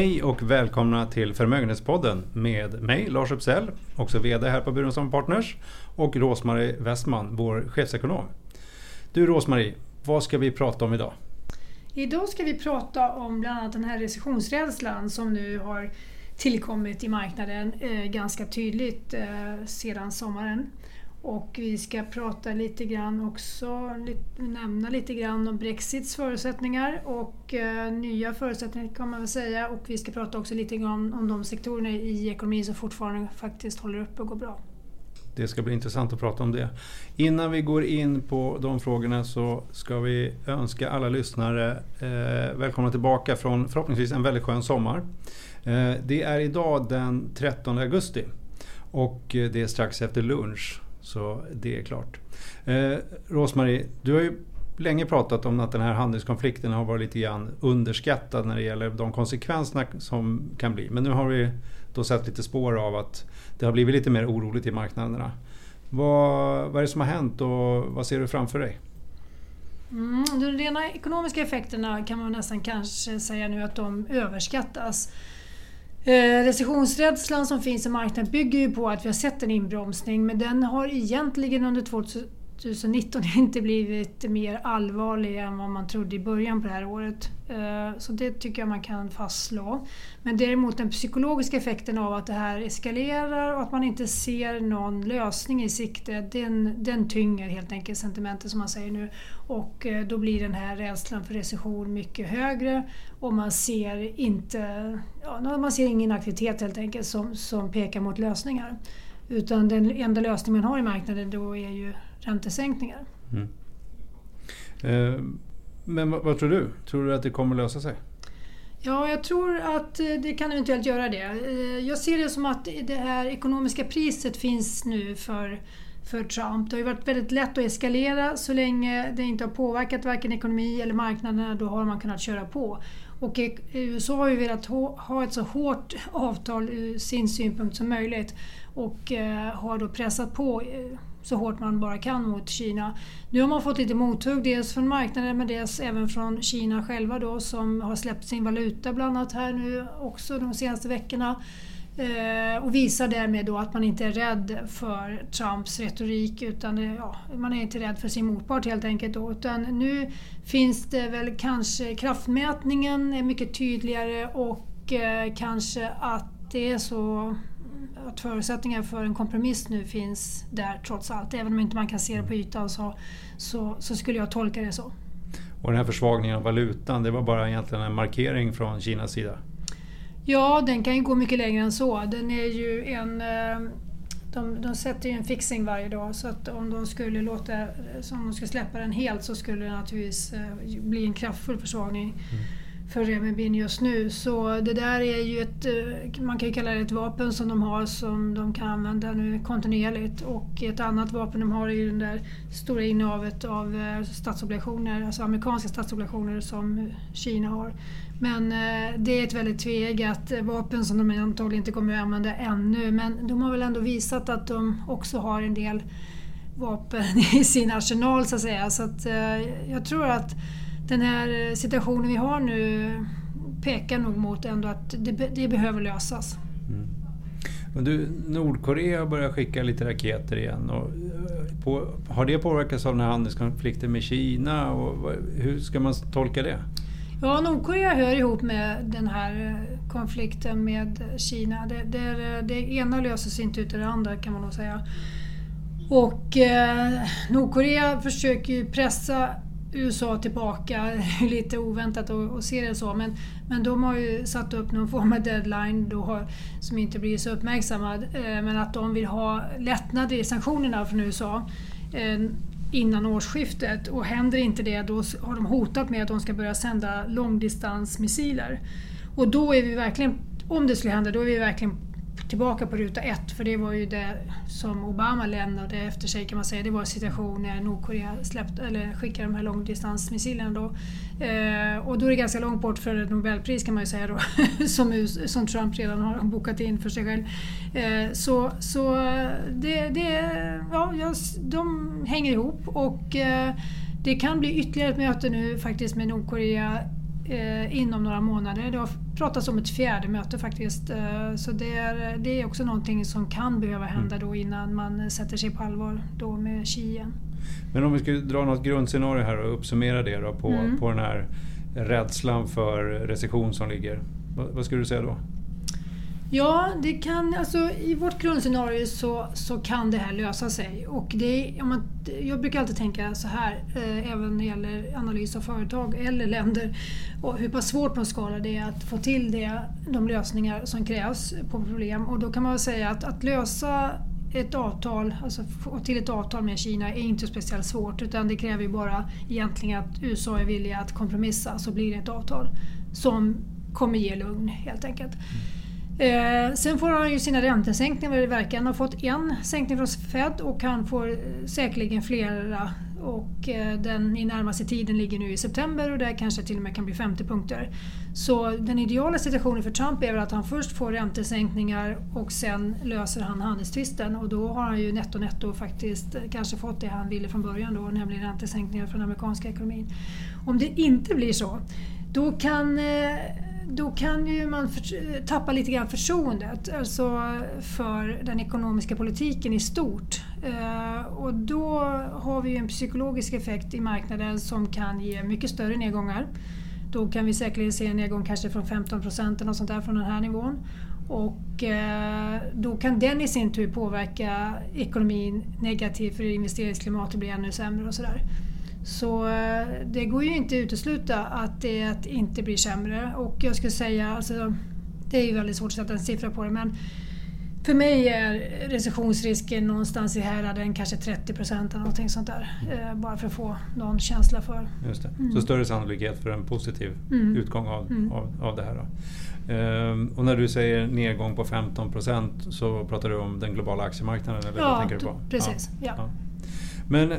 Hej och välkomna till Förmögenhetspodden med mig Lars Uppsell, också VD här på Burenstam Partners och Rosmarie Westman, vår chefsekonom. Du Rosmarie, vad ska vi prata om idag? Idag ska vi prata om bland annat den här recessionsrädslan som nu har tillkommit i marknaden eh, ganska tydligt eh, sedan sommaren. Och vi ska prata lite grann också, nämna lite grann om Brexits förutsättningar och eh, nya förutsättningar kan man väl säga. Och vi ska prata också lite grann om de sektorerna i ekonomin som fortfarande faktiskt håller uppe och går bra. Det ska bli intressant att prata om det. Innan vi går in på de frågorna så ska vi önska alla lyssnare eh, välkomna tillbaka från förhoppningsvis en väldigt skön sommar. Eh, det är idag den 13 augusti och eh, det är strax efter lunch. Så det är klart. Eh, Rosmarie, du har ju länge pratat om att den här handelskonflikten har varit lite grann underskattad när det gäller de konsekvenserna som kan bli. Men nu har vi då sett lite spår av att det har blivit lite mer oroligt i marknaderna. Vad, vad är det som har hänt och vad ser du framför dig? Mm, de rena ekonomiska effekterna kan man nästan kanske säga nu att de överskattas. Eh, recessionsrädslan som finns i marknaden bygger ju på att vi har sett en inbromsning men den har egentligen under 2019 inte blivit mer allvarlig än vad man trodde i början på det här året. Eh, så det tycker jag man kan fastslå. Men däremot den psykologiska effekten av att det här eskalerar och att man inte ser någon lösning i sikte, den, den tynger helt enkelt sentimentet som man säger nu. Och eh, då blir den här rädslan för recession mycket högre och man ser, inte, ja, man ser ingen aktivitet helt enkelt som, som pekar mot lösningar. Utan den enda lösningen man har i marknaden då är ju räntesänkningar. Mm. Eh, men vad, vad, tror du? Tror du att det kommer lösa sig? Ja, jag tror att eh, det kan eventuellt göra det. Eh, jag ser det som att det här ekonomiska priset finns nu för, för Trump. Det har ju varit väldigt lätt att eskalera så länge det inte har påverkat varken ekonomi eller marknaderna. Då har man kunnat köra på. Och USA har ju velat ha ett så hårt avtal ur sin synpunkt som möjligt och har då pressat på så hårt man bara kan mot Kina. Nu har man fått lite mothugg, dels från marknaden men dels även från Kina själva då som har släppt sin valuta bland annat här nu också de senaste veckorna. Eh, och visar därmed då att man inte är rädd för Trumps retorik utan eh, ja, man är inte rädd för sin motpart helt enkelt. Då, utan nu finns det väl kanske kraftmätningen är mycket tydligare och eh, kanske att det är så att förutsättningar för en kompromiss nu finns där trots allt. Även om inte man kan se det på ytan så, så, så skulle jag tolka det så. Och den här försvagningen av valutan, det var bara egentligen en markering från Kinas sida? Ja, den kan ju gå mycket längre än så. Den är ju en... Eh, de, de sätter ju en fixing varje dag så att om de skulle låta, om de skulle släppa den helt så skulle det naturligtvis eh, bli en kraftfull försvagning. Mm för Remibin just nu. Så det där är ju ett, eh, man kan ju kalla det ett vapen som de har som de kan använda nu kontinuerligt. Och ett annat vapen de har är ju det där stora innehavet av eh, statsobligationer, alltså amerikanska statsobligationer som Kina har. Men eh, det är ett väldigt tveeggat vapen som de antagligen inte kommer att använda ännu. Men de har väl ändå visat att de också har en del vapen i sin arsenal så att säga. Så att jag tror att den här situationen vi har nu pekar nog mot ändå att det, det behöver lösas. Mm. Men du, Nordkorea börjar skicka lite raketer igen. Och eh, på, har det påverkats av den här handelskonflikten med Kina? Och hur ska man tolka det? Ja, Nordkorea hör ihop med den här eh, konflikten med Kina. Det, det, det ena löser sig inte utan det andra kan man nog säga. Och eh, Nordkorea försöker ju pressa USA tillbaka, lite oväntat att se det så. Men, men de har ju satt upp någon form av deadline då, som inte blir så uppmärksammad. Eh, men att de vill ha lättnader i sanktionerna från USA eh, innan årsskiftet. Och händer inte det då har de hotat med att de ska börja sända långdistansmissiler. Och då är vi verkligen, om det skulle hända, då är vi verkligen tillbaka på ruta ett, för det var ju det som Obama lämnade efter sig kan man säga. Det var situation när Nordkorea släppte, eller skickade de här långdistansmissilerna då. Eh, och då är det ganska långt bort för ett Nobelpris kan man ju säga då, som, som Trump redan har bokat in för sig själv. Eh, så så det, det, ja, de hänger ihop och eh, det kan bli ytterligare ett möte nu faktiskt med Nordkorea inom några månader. Det har pratats om ett fjärde möte faktiskt. Eh, så det är, det är också någonting som kan behöva hända mm. då innan man sätter sig på allvar då med Xi igen. Men om vi skulle dra något grundscenario här och uppsummera det då på, mm. på den här rädslan för recession som ligger. Vad, vad skulle du säga då? Ja, det kan, alltså, i vårt grundscenario så, så kan det här lösa sig. Och det, om man, jag brukar alltid tänka så här, eh, även när det gäller analys av företag eller länder, och hur pass svårt på en skala det är att få till det, de lösningar som krävs på problem. Och då kan man väl säga att, att lösa ett avtal, alltså få till ett avtal med Kina är inte speciellt svårt utan det kräver ju bara egentligen att USA är villiga att kompromissa så blir det ett avtal som kommer ge lugn helt enkelt. Mm. Eh, sen får han ju sina räntesänkningar vad det verkar. Han har fått en sänkning från Fed och han får eh, säkerligen flera och eh, den i närmaste tiden ligger nu i september och där kanske till och med kan bli 50 punkter. Så den ideala situationen för Trump är väl att han först får räntesänkningar och sen löser han handelstvisten och då har han ju netto netto faktiskt eh, kanske fått det han ville från början då, nämligen räntesänkningar från den amerikanska ekonomin. Om det inte blir så, då kan eh, då kan ju man för, tappa lite grann förtroendet alltså för den ekonomiska politiken i stort. Eh, och då har vi en psykologisk effekt i marknaden som kan ge mycket större nedgångar. Då kan vi säkerligen se en nedgång kanske från 15 procent eller sånt där från den här nivån. Och eh, då kan den i sin tur påverka ekonomin negativt för investeringsklimatet blir ännu sämre och sådär. Så eh, det går ju inte att utesluta att det inte blir sämre. Och jag skulle säga, alltså, det är ju väldigt svårt att sätta en siffra på det, men för mig är recessionsrisken någonstans i häraden kanske 30 procent eller någonting sånt där. Mm. Eh, bara för att få någon känsla för. Just det. Mm. Så större sannolikhet för en positiv mm. utgång av, mm. av, av det här. Då. Ehm, och när du säger nedgång på 15 procent så pratar du om den globala aktiemarknaden? Eller ja, vad tänker du på? precis. Ja. ja. Men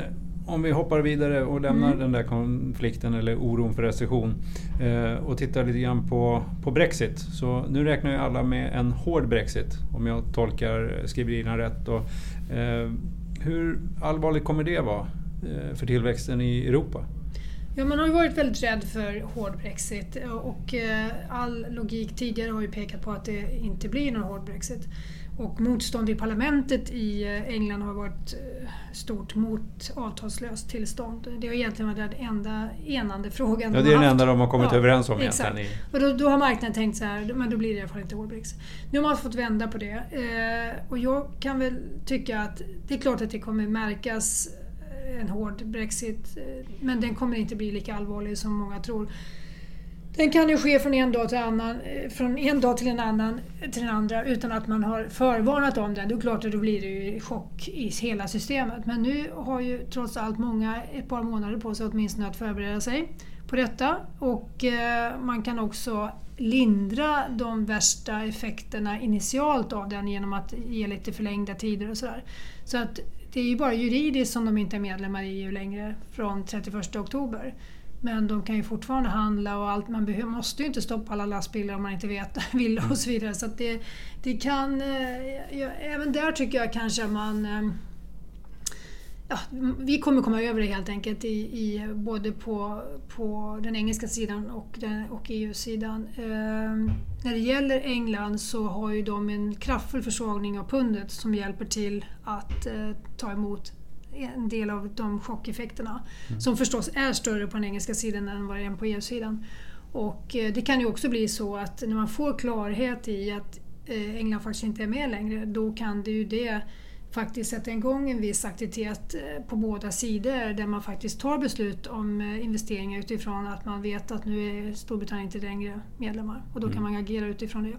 om vi hoppar vidare och lämnar mm. den där konflikten eller oron för recession eh, och tittar lite grann på, på Brexit. Så nu räknar ju alla med en hård Brexit om jag tolkar skriverierna rätt. Och, eh, hur allvarligt kommer det vara eh, för tillväxten i Europa? Ja, man har ju varit väldigt rädd för hård Brexit och eh, all logik tidigare har ju pekat på att det inte blir någon hård Brexit. Och motstånd i parlamentet i eh, England har varit eh, stort mot avtalslöst tillstånd. Det har egentligen varit den enda enande frågan. Ja, det är den enda de har kommit ja, överens om exakt. egentligen. Och då, då, har marknaden tänkt så här, men då blir det i alla fall inte Brexit. Nu har man fått vända på det. Eh, och jag kan väl tycka att det är klart att det kommer märkas en hård Brexit, men den kommer inte bli lika allvarlig som många tror. Den kan ju ske från en dag till, annan, eh, från en dag till en annan till den andra utan att man har förvarnat om den. Då, klart att då blir det ju chock i hela systemet. Men nu har ju trots allt många ett par månader på sig åtminstone att förbereda sig på detta. Och eh, man kan också lindra de värsta effekterna initialt av den genom att ge lite förlängda tider och sådär. Så att det är ju bara juridiskt som de inte är medlemmar i EU längre från 31 oktober. Men de kan ju fortfarande handla och allt. Man behöver, måste ju inte stoppa alla lastbilar om man inte vet, vill och så vidare. Så det, det kan... Eh, ja, även där tycker jag kanske man... Eh, ja, vi kommer komma över det helt enkelt i, i både på, på den engelska sidan och, den, och EU-sidan. Eh, när det gäller England så har ju de en kraftfull försvagning av pundet som hjälper till att eh, ta emot en del av de chockeffekterna. Mm. Som förstås är större på den engelska sidan än vad det är på EU-sidan. Och eh, det kan ju också bli så att när man får klarhet i att eh, England faktiskt inte är med längre, då kan det ju det faktiskt sätta igång en viss aktivitet eh, på båda sidor där man faktiskt tar beslut om investeringar utifrån att man vet att nu är Storbritannien inte längre medlemmar och då kan mm. man agera utifrån det.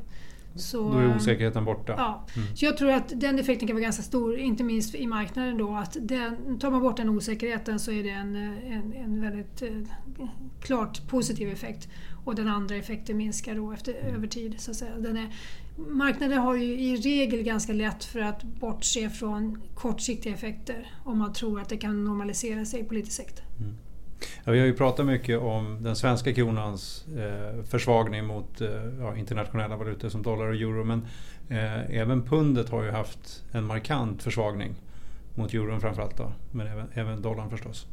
Så, då är osäkerheten borta. Ja. Mm. Så jag tror att den effekten kan vara ganska stor, inte minst i marknaden då. Att den, tar man bort den osäkerheten så är det en, en, en väldigt eh, klart positiv effekt. Och den andra effekten minskar då efter, mm. över tid. Så att säga. Den är, marknaden har ju i regel ganska lätt för att bortse från kortsiktiga effekter om man tror att det kan normalisera sig på lite sikt. Mm. Ja, vi har ju pratat mycket om den svenska kronans eh, försvagning mot eh, ja, internationella valutor som dollar och euro. Men eh, även pundet har ju haft en markant försvagning mot euron framförallt. Då, men även, även dollarn förstås.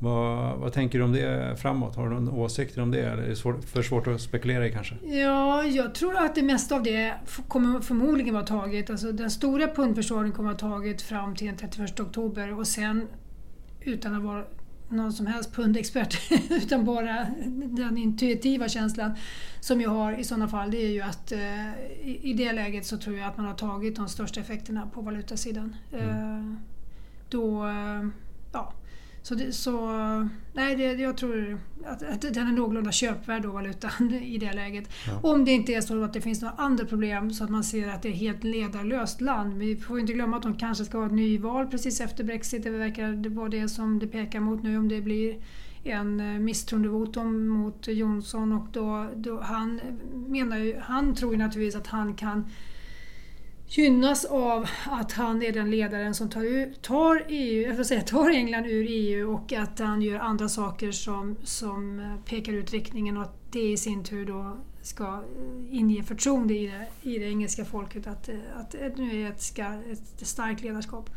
Vad, vad, tänker du om det framåt? Har du någon åsikt om det eller är det svår, för svårt att spekulera i kanske? Ja, jag tror att det mesta av det kommer förmodligen vara taget. Alltså den stora pundförsvagningen kommer att vara taget fram till den 31 oktober och sen utan att vara någon som helst pundexpert utan bara den intuitiva känslan som jag har i sådana fall det är ju att eh, i, det läget så tror jag att man har tagit de största effekterna på valutasidan. Mm. Eh, då, eh, ja, så, det, så nej, det, jag tror att, att den är någorlunda köpvärd då, valutan i det läget. Ja. Om det inte är så att det finns några andra problem så att man ser att det är ett helt ledarlöst land. Men vi får inte glömma att de kanske ska ha ett nyval precis efter Brexit. Det verkar vara det som det pekar mot nu om det blir en eh, misstroendevotum mot Johnson och då, då han menar ju, han tror ju naturligtvis att han kan gynnas av att han är den ledaren som tar, tar, EU, jag säga, tar England ur EU och att han gör andra saker som, som pekar ut riktningen och att det i sin tur då ska inge förtroende i det, i det engelska folket att, att nu är ett, ska, ett starkt ledarskap.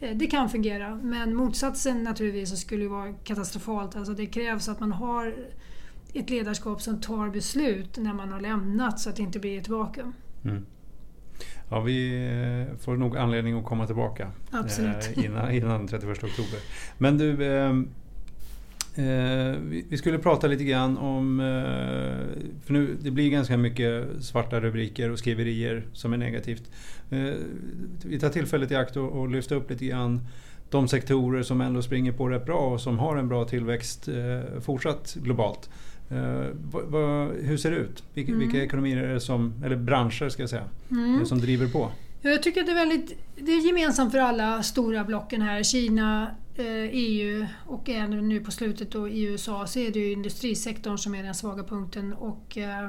Eh, det kan fungera men motsatsen naturligtvis skulle vara katastrofalt. Alltså det krävs att man har ett ledarskap som tar beslut när man har lämnat så att det inte blir ett vakuum. Mm. Ja, vi eh, får nog anledning att komma tillbaka eh, innan, innan 31 oktober. Men du, eh, vi skulle prata lite grann om, för nu det blir ganska mycket svarta rubriker och skriverier som är negativt. Vi tar tillfället i akt och, lyfta upp lite grann de sektorer som ändå springer på rätt bra och som har en bra tillväxt fortsatt globalt. Vad, hur ser det ut? Vilka, mm. vilka, ekonomier är det som, eller branscher ska jag säga, mm. är det som driver på? Jag tycker att det är, väldigt, det är gemensamt för alla stora blocken här. Kina, eh, EU och även nu på slutet då i USA så är det ju industrisektorn som är den svaga punkten och eh,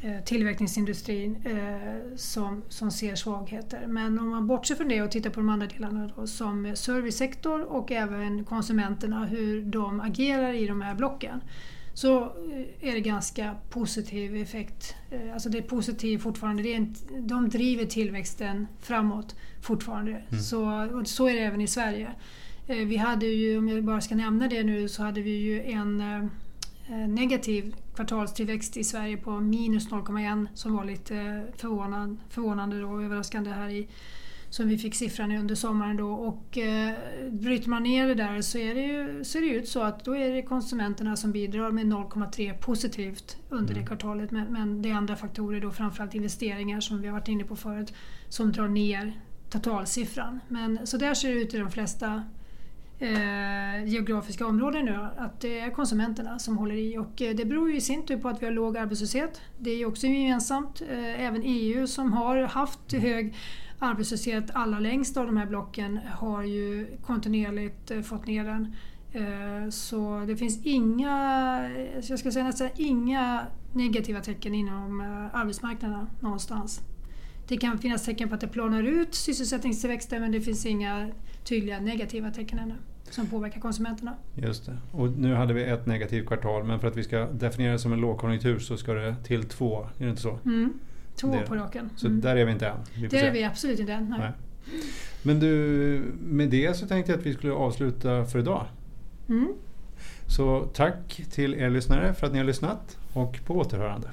eh tillverkningsindustrin eh, som, som ser svagheter. Men om man bortser från det och tittar på de andra delarna då, som servicesektor och även konsumenterna, hur de agerar i de här blocken så eh, är det ganska positiv effekt. Eh, alltså det är positivt fortfarande. Det är en, de driver tillväxten framåt fortfarande. Mm. Så, och så är det även i Sverige. Eh, vi hade ju, om jag bara ska nämna det nu, så hade vi ju en negativ kvartalstillväxt i Sverige på minus 0,1 som var lite förvånande, förvånande och överraskande här i som vi fick siffran under sommaren då. Och eh, bryter man ner det där så är det ju ser det ut så att då är det konsumenterna som bidrar med 0,3 positivt under mm. det kvartalet. Men, men det är andra faktorer då, framförallt investeringar som vi har varit inne på förut, som drar ner totalsiffran. Men så där ser det ut i de flesta eh, geografiska områden nu, att det är konsumenterna som håller i. Och eh, det beror ju i sin tur på att vi har låg arbetslöshet. Det är ju också gemensamt. Eh, även EU som har haft hög arbetslöshet allra längst av de här blocken har ju kontinuerligt eh, fått ner den. Eh, så det finns inga, jag ska säga nästan inga negativa tecken inom eh, arbetsmarknaden någonstans. Det kan finnas tecken på att det planar ut sysselsättningstillväxten men det finns inga tydliga negativa tecken ännu som påverkar konsumenterna. Just det. Och nu hade vi ett negativt kvartal men för att vi ska definiera det som en lågkonjunktur så ska det till två, är det inte så? Mm. Två det, på raken. Så mm. där är vi inte än? Vi det är vi absolut inte än. Nej. nej. Men du, med det så tänkte jag att vi skulle avsluta för idag. Mm. Så tack till er lyssnare för att ni har lyssnat och på återhörande.